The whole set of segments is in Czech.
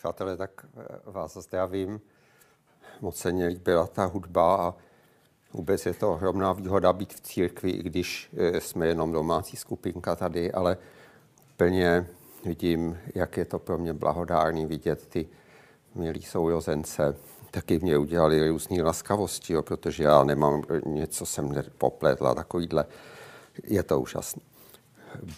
Přátelé, tak eh, vás zdravím. Moc se mě líbila ta hudba a vůbec je to ohromná výhoda být v církvi, i když eh, jsme jenom domácí skupinka tady, ale plně vidím, jak je to pro mě blahodárný vidět ty milí sourozence. Taky mě udělali různé laskavosti, jo, protože já nemám něco, jsem popletla, takovýhle. Je to úžasné.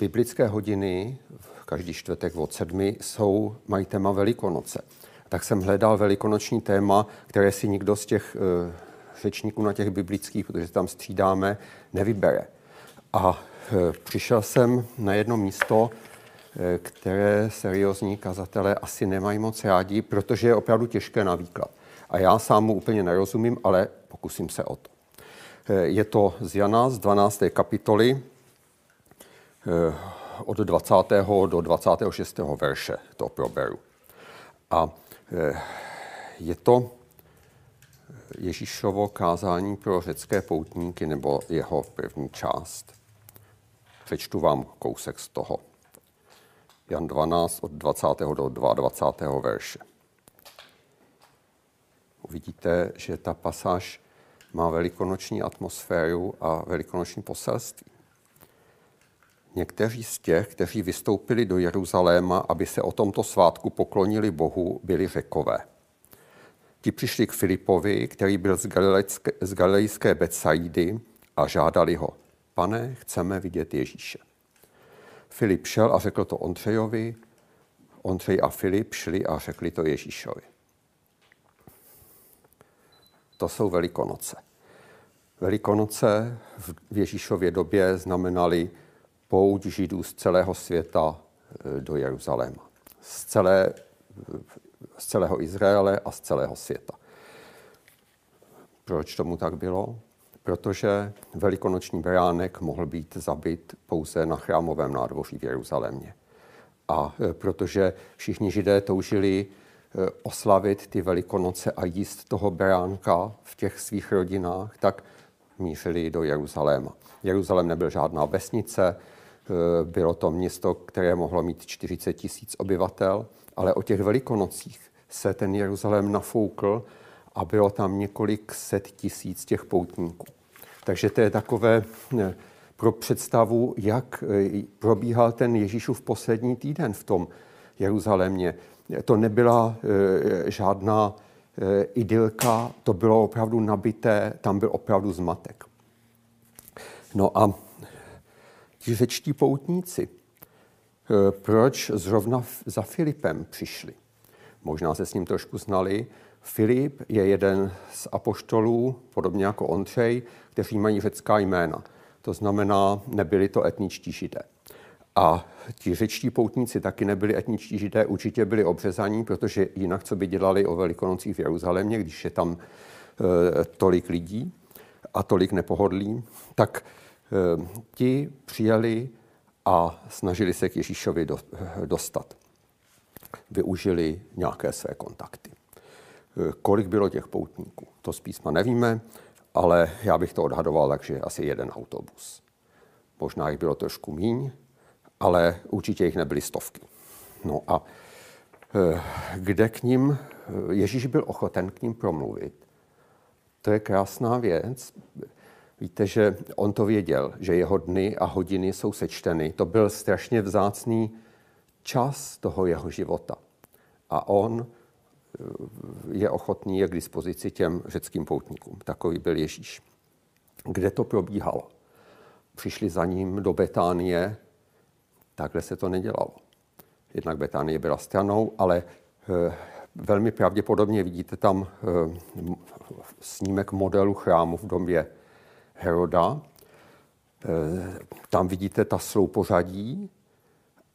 Biblické hodiny každý čtvrtek od sedmi jsou, mají téma Velikonoce. Tak jsem hledal velikonoční téma, které si nikdo z těch uh, řečníků na těch biblických, protože tam střídáme, nevybere. A uh, přišel jsem na jedno místo, uh, které seriózní kazatelé asi nemají moc rádi, protože je opravdu těžké na výklad. A já sám mu úplně nerozumím, ale pokusím se o to. Je to z Jana z 12. kapitoly od 20. do 26. verše to proberu. A eh, je to Ježíšovo kázání pro řecké poutníky nebo jeho první část. Přečtu vám kousek z toho. Jan 12 od 20. do 22. verše. Uvidíte, že ta pasáž má velikonoční atmosféru a velikonoční poselství. Někteří z těch, kteří vystoupili do Jeruzaléma, aby se o tomto svátku poklonili Bohu, byli řekové. Ti přišli k Filipovi, který byl z, galilejské, z galilejské Betsaidy a žádali ho. Pane, chceme vidět Ježíše. Filip šel a řekl to Ondřejovi, Ondřej a Filip šli a řekli to Ježíšovi. To jsou Velikonoce. Velikonoce v Ježíšově době znamenaly pouť Židů z celého světa e, do Jeruzaléma. Z, celé, z celého Izraele a z celého světa. Proč tomu tak bylo? Protože velikonoční beránek mohl být zabit pouze na chrámovém nádvoří v Jeruzalémě. A e, protože všichni židé toužili e, oslavit ty velikonoce a jíst toho beránka v těch svých rodinách, tak mířili do Jeruzaléma. Jeruzalém nebyl žádná vesnice, bylo to město, které mohlo mít 40 tisíc obyvatel, ale o těch velikonocích se ten Jeruzalém nafoukl a bylo tam několik set tisíc těch poutníků. Takže to je takové eh, pro představu, jak eh, probíhal ten Ježíšův poslední týden v tom Jeruzalémě. To nebyla žádná idylka, to bylo opravdu nabité, tam byl opravdu zmatek. No a ti řečtí poutníci, eh, proč zrovna za Filipem přišli. Možná se s ním trošku znali. Filip je jeden z apoštolů, podobně jako Ondřej, kteří mají řecká jména. To znamená, nebyli to etničtí židé. A ti řečtí poutníci taky nebyli etničtí židé, určitě byli obřezaní, protože jinak co by dělali o velikonocích v Jeruzalémě, když je tam e, tolik lidí a tolik nepohodlí, tak ti přijeli a snažili se k Ježíšovi eh, dostat. Využili nějaké své kontakty. Eh, kolik bylo těch poutníků? To z písma nevíme, ale já bych to odhadoval, takže asi jeden autobus. Možná jich bylo trošku míň, ale určitě jich nebyly stovky. No a kde k ním, Ježíš byl ochoten k ním promluvit. To je krásná věc. Víte, že on to věděl, že jeho dny a hodiny jsou sečteny. To byl strašně vzácný čas toho jeho života. A on eh, je ochotný, je k dispozici těm řeckým poutníkům. Takový byl Ježíš. Kde to probíhalo? Přišli za ním do Betánie, takhle se to nedělalo. Jednak Betánie byla stranou, ale eh, velmi pravděpodobně vidíte tam eh, snímek modelu chrámu v domě Heroda. Eh, tam vidíte ta sloupořadí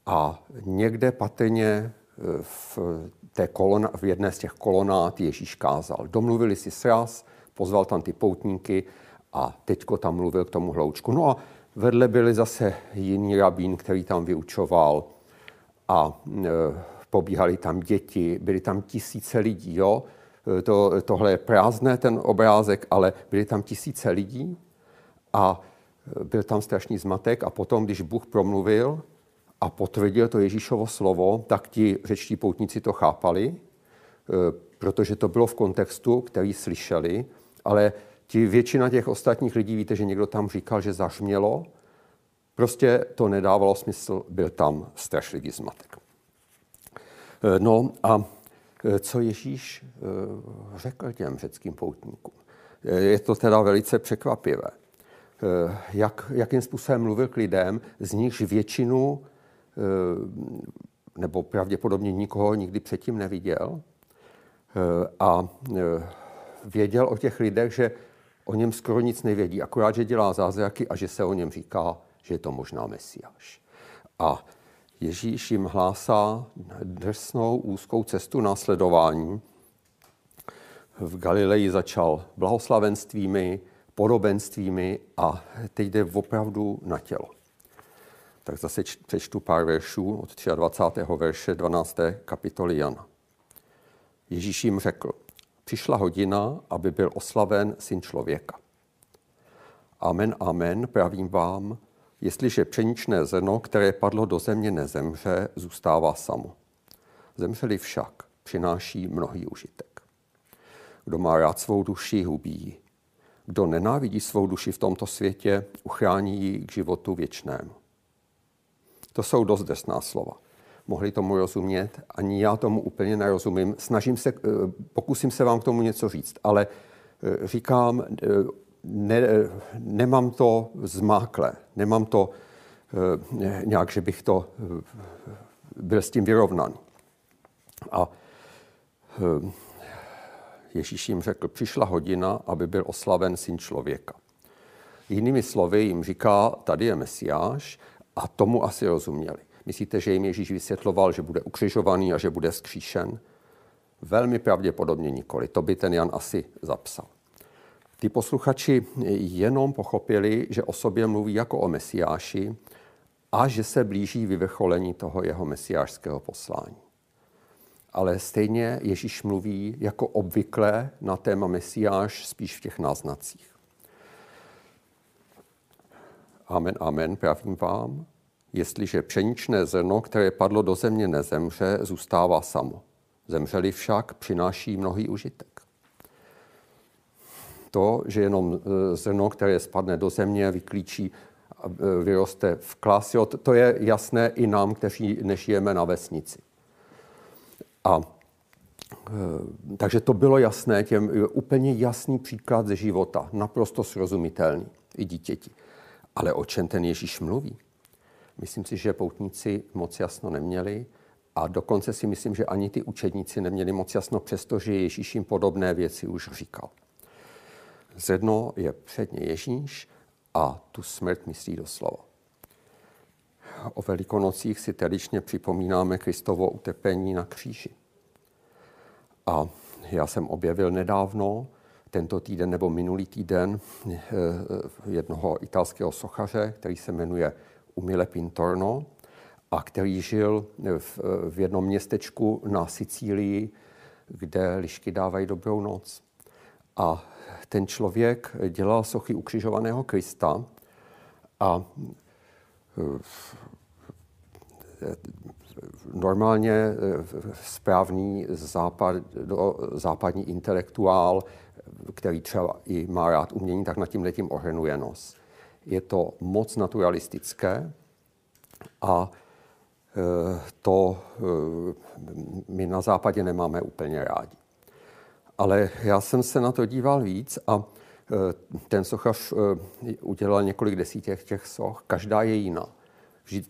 a někde patrně eh, v, té kolona, v jedné z těch kolonát Ježíš kázal. Domluvili si sraz, pozval tam ty poutníky a teďko tam mluvil k tomu hloučku. No a vedle byli zase jiný rabín, který tam vyučoval a e, pobíhali tam děti, byly tam tisíce lidí, jo. To, tohle je prázdné, ten obrázek, ale byly tam tisíce lidí a byl tam strašný zmatek a potom, když Bůh promluvil a potvrdil to Ježíšovo slovo, tak ti řečtí poutníci to chápali, eh, protože to bylo v kontextu, který slyšeli, ale ti většina těch ostatních lidí, víte, že někdo tam říkal, že zažmělo, prostě to nedávalo smysl, byl tam strašlivý zmatek. Eh, no a eh, co Ježíš řekl těm řeckým poutníkům? Je to teda velice překvapivé. Jak, jakým způsobem mluvil k lidem, z nichž většinu Eh, nebo pravděpodobně nikoho nikdy předtím neviděl. Eh, a eh, věděl o těch lidech, že o něm skoro nic nevědí, akorát, že dělá zázraky a že se o něm říká, že je to možná Mesiáš. A Ježíš jim hlásá drsnou úzkou cestu následování. V Galileji začal blahoslavenstvími, podobenstvími a teď jde opravdu na tělo. Tak zase přečtu pár veršů od 23. verše 12. kapitoly Jana. Ježíš jim řekl, přišla hodina, aby byl oslaven syn člověka. Amen, amen, pravím vám, jestliže pšeničné zrno, které padlo do země, nezemře, zůstává samo. Zemřeli však, přináší mnohý užitek. Kdo má rád svou duši, hubí Kdo nenávidí svou duši v tomto světě, uchrání ji k životu věčnému. To jsou dost desná slova. Mohli tomu rozumět, ani já tomu úplně nerozumím. Snažím se, eh, pokusím se vám k tomu něco říct, ale eh, říkám, eh, ne, nemám to zmákle, nemám to nějak, že bych to byl s tím vyrovnaný. A Ježíš jim řekl, přišla hodina, aby byl oslaven syn člověka. Jinými slovy jim říká, tady je Mesiáš a tomu asi rozuměli. Myslíte, že jim Ježíš vysvětloval, že bude ukřižovaný a že bude skříšen? Velmi pravděpodobně nikoli. To by ten Jan asi zapsal. Ty posluchači jenom pochopili, že o sobě mluví jako o mesiáši a že se blíží vyvrcholení toho jeho mesiášského poslání. Ale stejně Ježíš mluví jako obvykle na téma mesiáš spíš v těch náznacích. Amen, amen, pravím vám, jestliže pšeničné zrno, které padlo do země, nezemře, zůstává samo. Zemřeli však, přináší mnohý užitek. To, že jenom e, zrno, které spadne do země, vyklíčí, e, vyroste v klasi, to je jasné i nám, kteří nežijeme na vesnici. A e, takže to bylo jasné, těm úplně jasný příklad ze života, naprosto srozumitelný i dítěti. Ale o čem ten Ježíš mluví? Myslím si, že poutníci moc jasno neměli a dokonce si myslím, že ani ty učedníci neměli moc jasno, přestože Ježíš jim podobné věci už říkal. Zedno je předně Ježíš a tu smrt myslí doslova. O velikonocích si tradičně připomínáme Kristovo utrpení na kříži. A já jsem objevil nedávno tento týden nebo minulý týden eh, jednoho italského sochaře, který se jmenuje Umile Pintorno a který žil v, v jednom městečku na Sicílii, kde lišky dávají dobrou noc. A ten člověk dělal sochy ukřižovaného Krista a normálně eh, správný západ, západní intelektuál který třeba i má rád umění, tak nad tím letím ohrnuje nos. Je to moc naturalistické a e, to e, my na západě nemáme úplně rádi. Ale já jsem se na to díval víc a ten sochař udělal několik desítek těch soch, každá je jiná.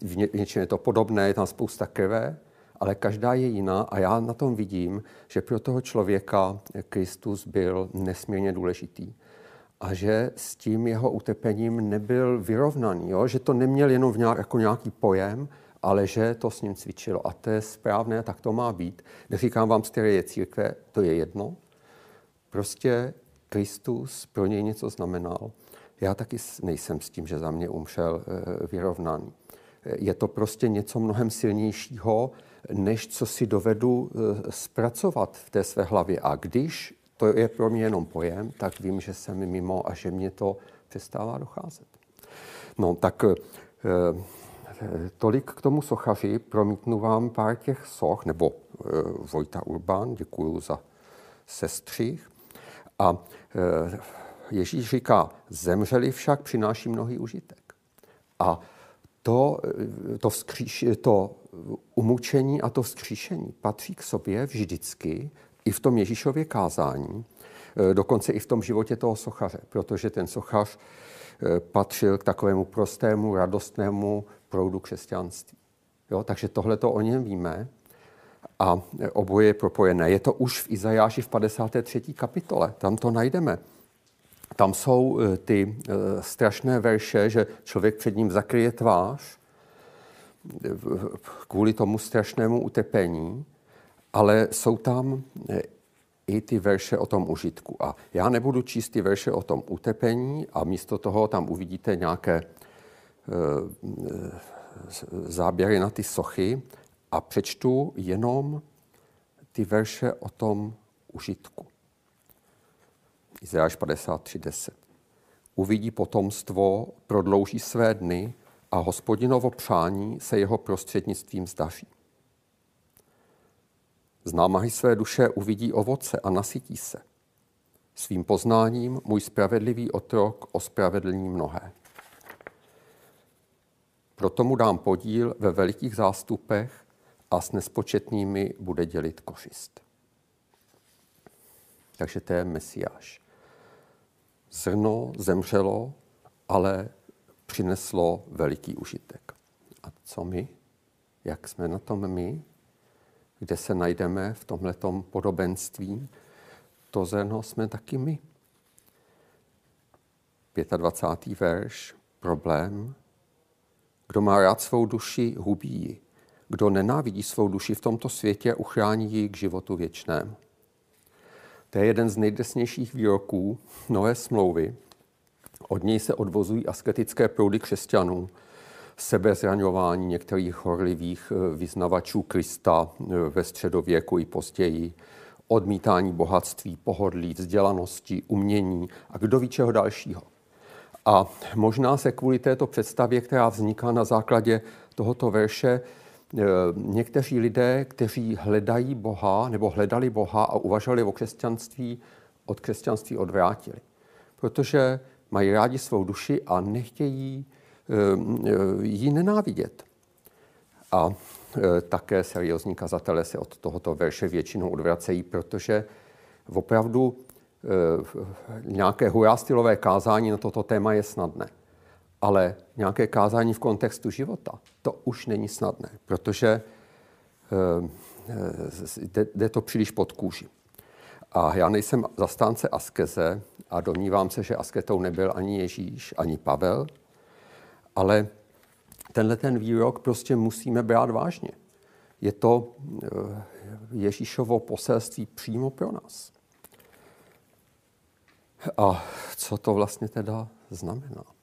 V něčem je to podobné, je tam spousta krve, ale každá je jiná a já na tom vidím, že pro toho člověka Kristus byl nesmírně důležitý a že s tím jeho utrpením nebyl vyrovnaný, jo? že to neměl jenom v nějak, jako nějaký pojem, ale že to s ním cvičilo. A to je správné, tak to má být. Neříkám vám, z které je církve, to je jedno. Prostě Kristus pro něj něco znamenal. Já taky nejsem s tím, že za mě umřel eh, vyrovnaný. Je to prostě něco mnohem silnějšího, než co si dovedu eh, zpracovat v té své hlavě. A když to je pro mě jenom pojem, tak vím, že jsem mimo a že mě to přestává docházet. No tak eh, tolik k tomu sochaři, promítnu vám pár těch soch, nebo Vojta Urbán, děkuju za sestřih. A e, Ježíš říká, zemřeli však přináší mnohý užitek. A to, to, vzkříš, to umučení a to vzkříšení patří k sobě vždycky, i v tom Ježíšově kázání, e, dokonce i v tom životě toho sochaře, protože ten sochař e, patřil k takovému prostému, radostnému proudu křesťanství. Jo, takže tohle to o něm víme a oboje je propojené. Je to už v Izajáši v 53. kapitole, tam to najdeme. Tam jsou e, ty strašné verše, že člověk před ním zakryje tvář kvůli tomu strašnému utrpení, ale jsou tam eh, i ty verše o tom užitku. A já nebudu číst ty verše o tom utrpení a místo toho tam uvidíte nějaké eh, záběry na ty sochy a přečtu jenom ty verše o tom užitku. Izajáš 53.10. Uvidí potomstvo, prodlouží své dny a hospodinovo přání se jeho prostřednictvím zdaří. Známahy své duše uvidí ovoce a nasytí se. Svým poznáním můj spravedlivý otrok ospravedlní mnohé. Proto mu dám podíl ve velikých zástupech a s nespočetnými bude dělit kořist. Takže to je Mesiáš. Zrno zemřelo, ale přineslo veliký užitek. A co my? Jak jsme na tom my? kde se najdeme v tomhletom podobenství, to zrno jsme taky my. 25. verš, problém. Kdo má rád svou duši, hubí ji. Kdo nenávidí svou duši v tomto světě, uchrání ji k životu věčnému. To je jeden z nejdesnějších výroků nové smlouvy. Od něj se odvozují asketické proudy křesťanů, sebezraňování některých horlivých eh, vyznavačů Krista eh, ve středověku i později, odmítání bohatství, pohodlí, vzdělanosti, umění a kdo ví čeho dalšího. A možná se kvůli této představě, která vzniká na základě tohoto verše, někteří lidé, kteří hledají Boha nebo hledali Boha a uvažovali o křesťanství, od křesťanství odvrátili. Protože mají rádi svou duši a nechtějí Eh, ji nenávidět. A eh, také seriózní kazatelé se od tohoto verše většinou odvracejí, protože opravdu eh, nějaké hurá kázání na toto téma je snadné. Ale nějaké kázání v kontextu života, to už není snadné, protože jde to příliš pod kůži. A já nejsem zastánce askeze a domnívám se, že asketou nebyl ani Ježíš, ani Pavel, ale tenhle ten výrok prostě musíme brát vážně. Je to eh, Ježíšovo poselství přímo pro nás. A co to vlastně teda znamená?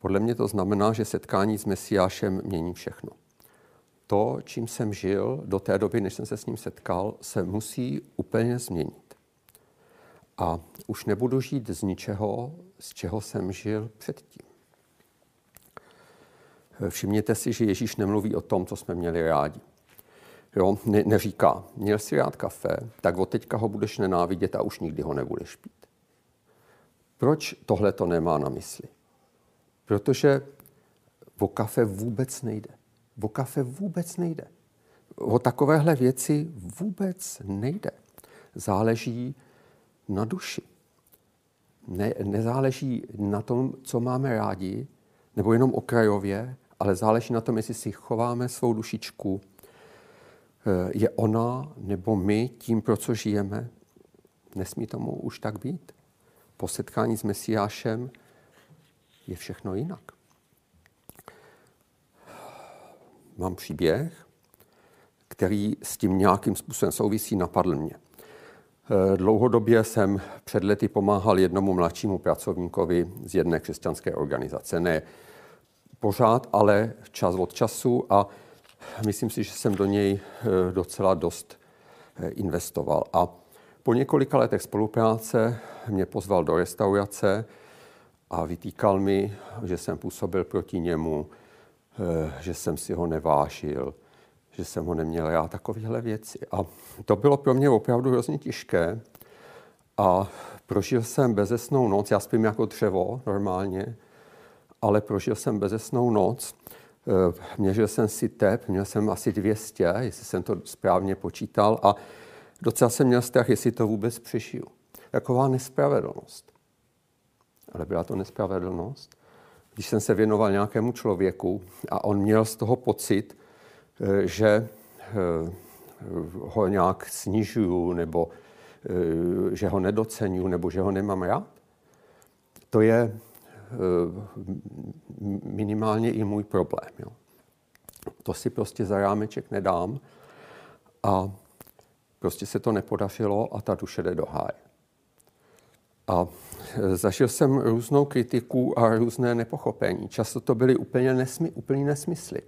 Podle mě to znamená, že setkání s Mesiášem mění všechno. To, čím jsem žil do té doby, než jsem se s ním setkal, se musí úplně změnit. A už nebudu žít z ničeho, z čeho jsem žil předtím. Všimněte si, že Ježíš nemluví o tom, co jsme měli rádi. Jo, ne, neříká, měl si rád kafe, tak od teďka ho budeš nenávidět a už nikdy ho nebudeš pít. Proč tohle to nemá na mysli? Protože o kafe vůbec nejde. O kafe vůbec nejde. O takovéhle věci vůbec nejde. Záleží na duši ne, nezáleží na tom, co máme rádi, nebo jenom okrajově, ale záleží na tom, jestli si chováme svou dušičku. Eh, je ona nebo my tím, pro co žijeme? Nesmí tomu už tak být. Po setkání s Mesiášem je všechno jinak. Mám příběh, který s tím nějakým způsobem souvisí, napadl mě. Eh, dlouhodobě jsem před lety pomáhal jednomu mladšímu pracovníkovi z jedné křesťanské organizace. Ne pořád, ale čas od času a myslím si, že jsem do něj eh, docela dost eh, investoval. A po několika letech spolupráce mě pozval do restaurace a vytýkal mi, že jsem působil proti němu, eh, že jsem si ho nevážil, že jsem ho neměl já, takovéhle věci. A to bylo pro mě opravdu hrozně těžké. A prožil jsem bezesnou noc, já spím jako dřevo normálně, ale prožil jsem bezesnou noc. Eh, měřil jsem si tep, měl jsem asi 200, jestli jsem to správně počítal a docela jsem měl strach, jestli to vůbec přežiju. Taková nespravedlnost. Ale byla to nespravedlnost. Když jsem se věnoval nějakému člověku a on měl z toho pocit, eh, že eh, ho nějak snižuju nebo že ho nedocenuju nebo že ho nemám rád, to je minimálně i můj problém. Jo. To si prostě za rámeček nedám a prostě se to nepodařilo a ta duše jde do háje. A zažil jsem různou kritiku a různé nepochopení. Často to byly úplně nesmy, úplný nesmysly,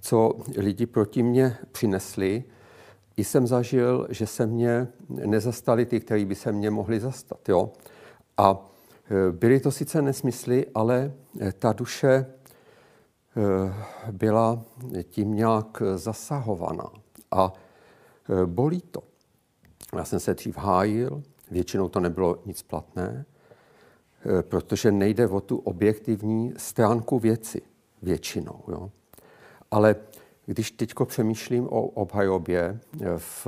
co lidi proti mě přinesli. I jsem zažil, že se mě nezastali ty, kteří by se mě mohli zastat. Jo? A e, byly to sice nesmysly, ale e, ta duše e, byla tím nějak zasahovaná. A bolí to. Já jsem se dřív hájil, většinou to nebylo nic platné, eh, protože nejde o tu objektivní stránku věci většinou. Jo. Ale když teď přemýšlím o obhajobě eh, v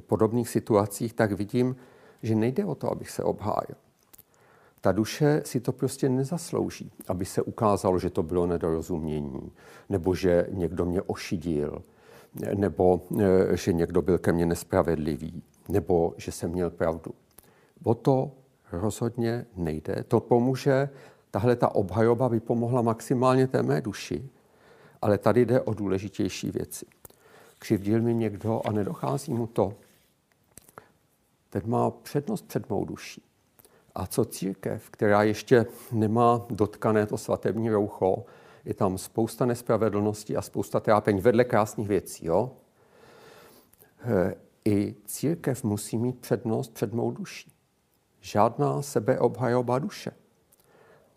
podobných situacích, tak vidím, že nejde o to, abych se obhájil. Ta duše si to prostě nezaslouží, aby se ukázalo, že to bylo nedorozumění, nebo že někdo mě ošidil, nebo eh, že někdo byl ke mně nespravedlivý, nebo že jsem měl pravdu. O to rozhodně nejde. To pomůže, tahle ta obhajoba by pomohla maximálně té mé duši, ale tady jde o důležitější věci. Křivdil mi někdo a nedochází mu to. Ten má přednost před mou duší. A co církev, která ještě nemá dotkané to svatební roucho, je tam spousta nespravedlnosti a spousta trápení vedle krásných věcí. Jo? I církev musí mít přednost před mou duší žádná sebeobhajoba duše.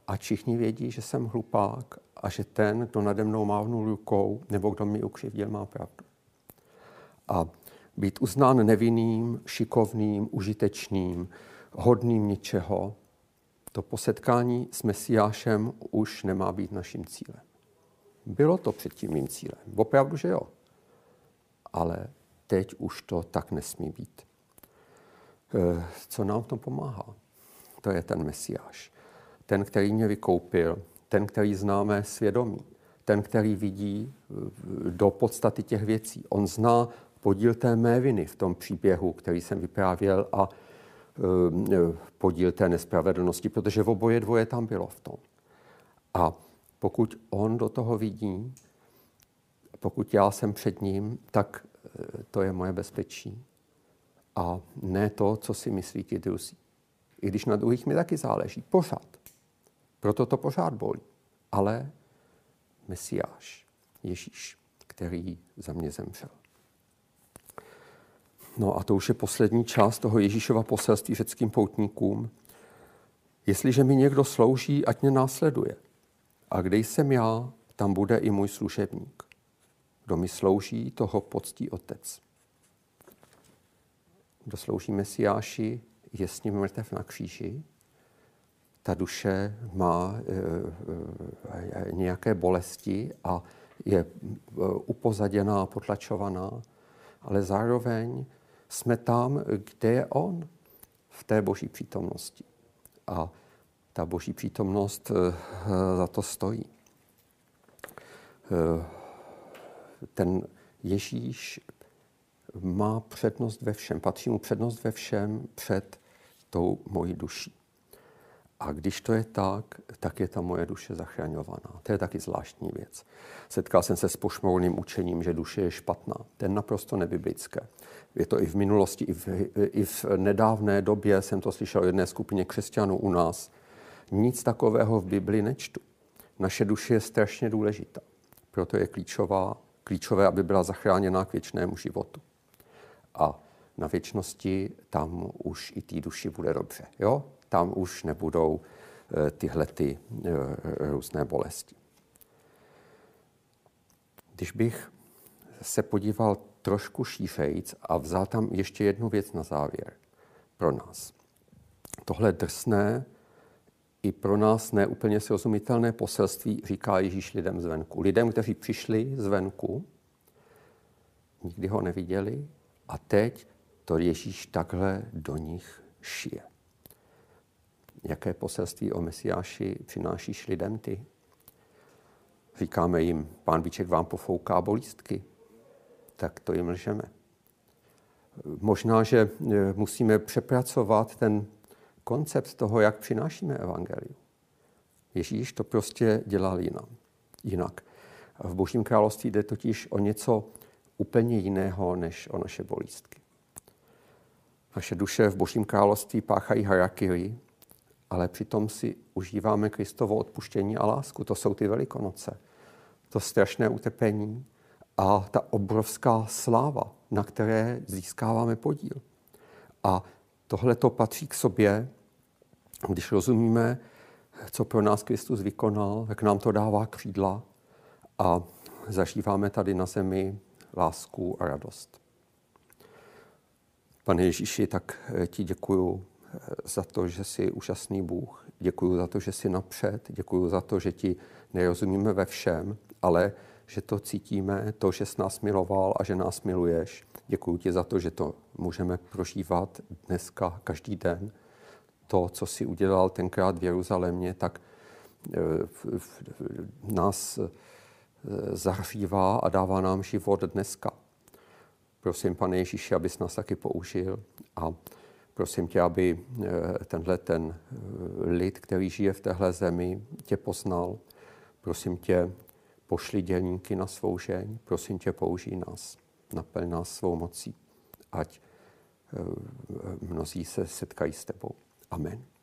A všichni vědí, že jsem hlupák a že ten, kdo nade mnou mávnul rukou nebo kdo mi ukřivdil, má pravdu. A být uznán nevinným, šikovným, užitečným, hodným něčeho, to posetkání s Mesiášem už nemá být naším cílem. Bylo to předtím mým cílem. Opravdu, že jo. Ale teď už to tak nesmí být. Eh, co nám v tom pomáhá. To je ten Mesiáš. Ten, který mě vykoupil, ten, který známe svědomí, ten, který vidí eh, do podstaty těch věcí. On zná podíl té mé viny v tom příběhu, který jsem vyprávěl a eh, podíl té nespravedlnosti, protože v oboje dvoje tam bylo v tom. A pokud on do toho vidí, pokud já jsem před ním, tak to je moje bezpečí a ne to, co si myslí ti druzí. I když na druhých mi taky záleží. Pořád. Proto to pořád bolí. Ale Mesiáš, Ježíš, který za mě zemřel. No a to už je poslední část toho Ježíšova poselství řeckým poutníkům. Jestliže mi někdo slouží, ať mě následuje. A kde jsem já, tam bude i můj služebník. Kdo mi slouží, toho poctí otec kdo slouží Mesiáši, je s ním mrtev na kříži. Ta duše má e, e, nějaké bolesti a je upozaděná, potlačovaná, ale zároveň jsme tam, kde je On, v té boží přítomnosti. A ta boží přítomnost za to stojí. Ten Ježíš má přednost ve všem, patří mu přednost ve všem před tou mojí duší. A když to je tak, tak je ta moje duše zachraňovaná. To je taky zvláštní věc. Setkal jsem se s pošmoulným učením, že duše je špatná. To je naprosto nebiblické. Je to i v minulosti, i v, i v nedávné době jsem to slyšel jedné skupině křesťanů u nás. Nic takového v Bibli nečtu. Naše duše je strašně důležitá. Proto je klíčová, klíčové, aby byla zachráněna k věčnému životu a na věčnosti tam už i té duši bude dobře. Jo? Tam už nebudou tyhle ty různé bolesti. Když bych se podíval trošku šířejc a vzal tam ještě jednu věc na závěr pro nás. Tohle drsné i pro nás neúplně srozumitelné poselství říká Ježíš lidem zvenku. Lidem, kteří přišli zvenku, nikdy ho neviděli a teď to Ježíš takhle do nich šije. Jaké poselství o Mesiáši přinášíš lidem ty? Říkáme jim, pán Bíček vám pofouká bolístky, tak to jim lžeme. Možná, že e, musíme přepracovat ten koncept toho, jak přinášíme evangelium. Ježíš to prostě dělal jinak. V Božím království jde totiž o něco úplně jiného, než o naše bolístky. Naše duše v Božím království páchají harakiri, ale přitom si užíváme Kristovo odpuštění a lásku. To jsou ty velikonoce. To strašné utrpení a ta obrovská sláva, na které získáváme podíl. A tohle to patří k sobě, když rozumíme, co pro nás Kristus vykonal, jak nám to dává křídla a zažíváme tady na zemi lásku a radost. Pane Ježíši, tak ti děkuju za to, že jsi úžasný Bůh. Děkuji za to, že jsi napřed. Děkuji za to, že ti nerozumíme ve všem, ale že to cítíme, to, že jsi nás miloval a že nás miluješ. Děkuji ti za to, že to můžeme prožívat dneska, každý den. To, co jsi udělal tenkrát v Jeruzalémě, tak eh, nás eh, zahřívá a dává nám život dneska. Prosím, pane Ježíši, abys nás taky použil a Prosím tě, aby eh, tenhle ten eh, lid, který žije v téhle zemi, tě poznal. Prosím tě, pošli dělníky na svou žeň. Prosím tě, použij nás. Naplň nás svou mocí. Ať eh, mnozí se setkají s tebou. Amen.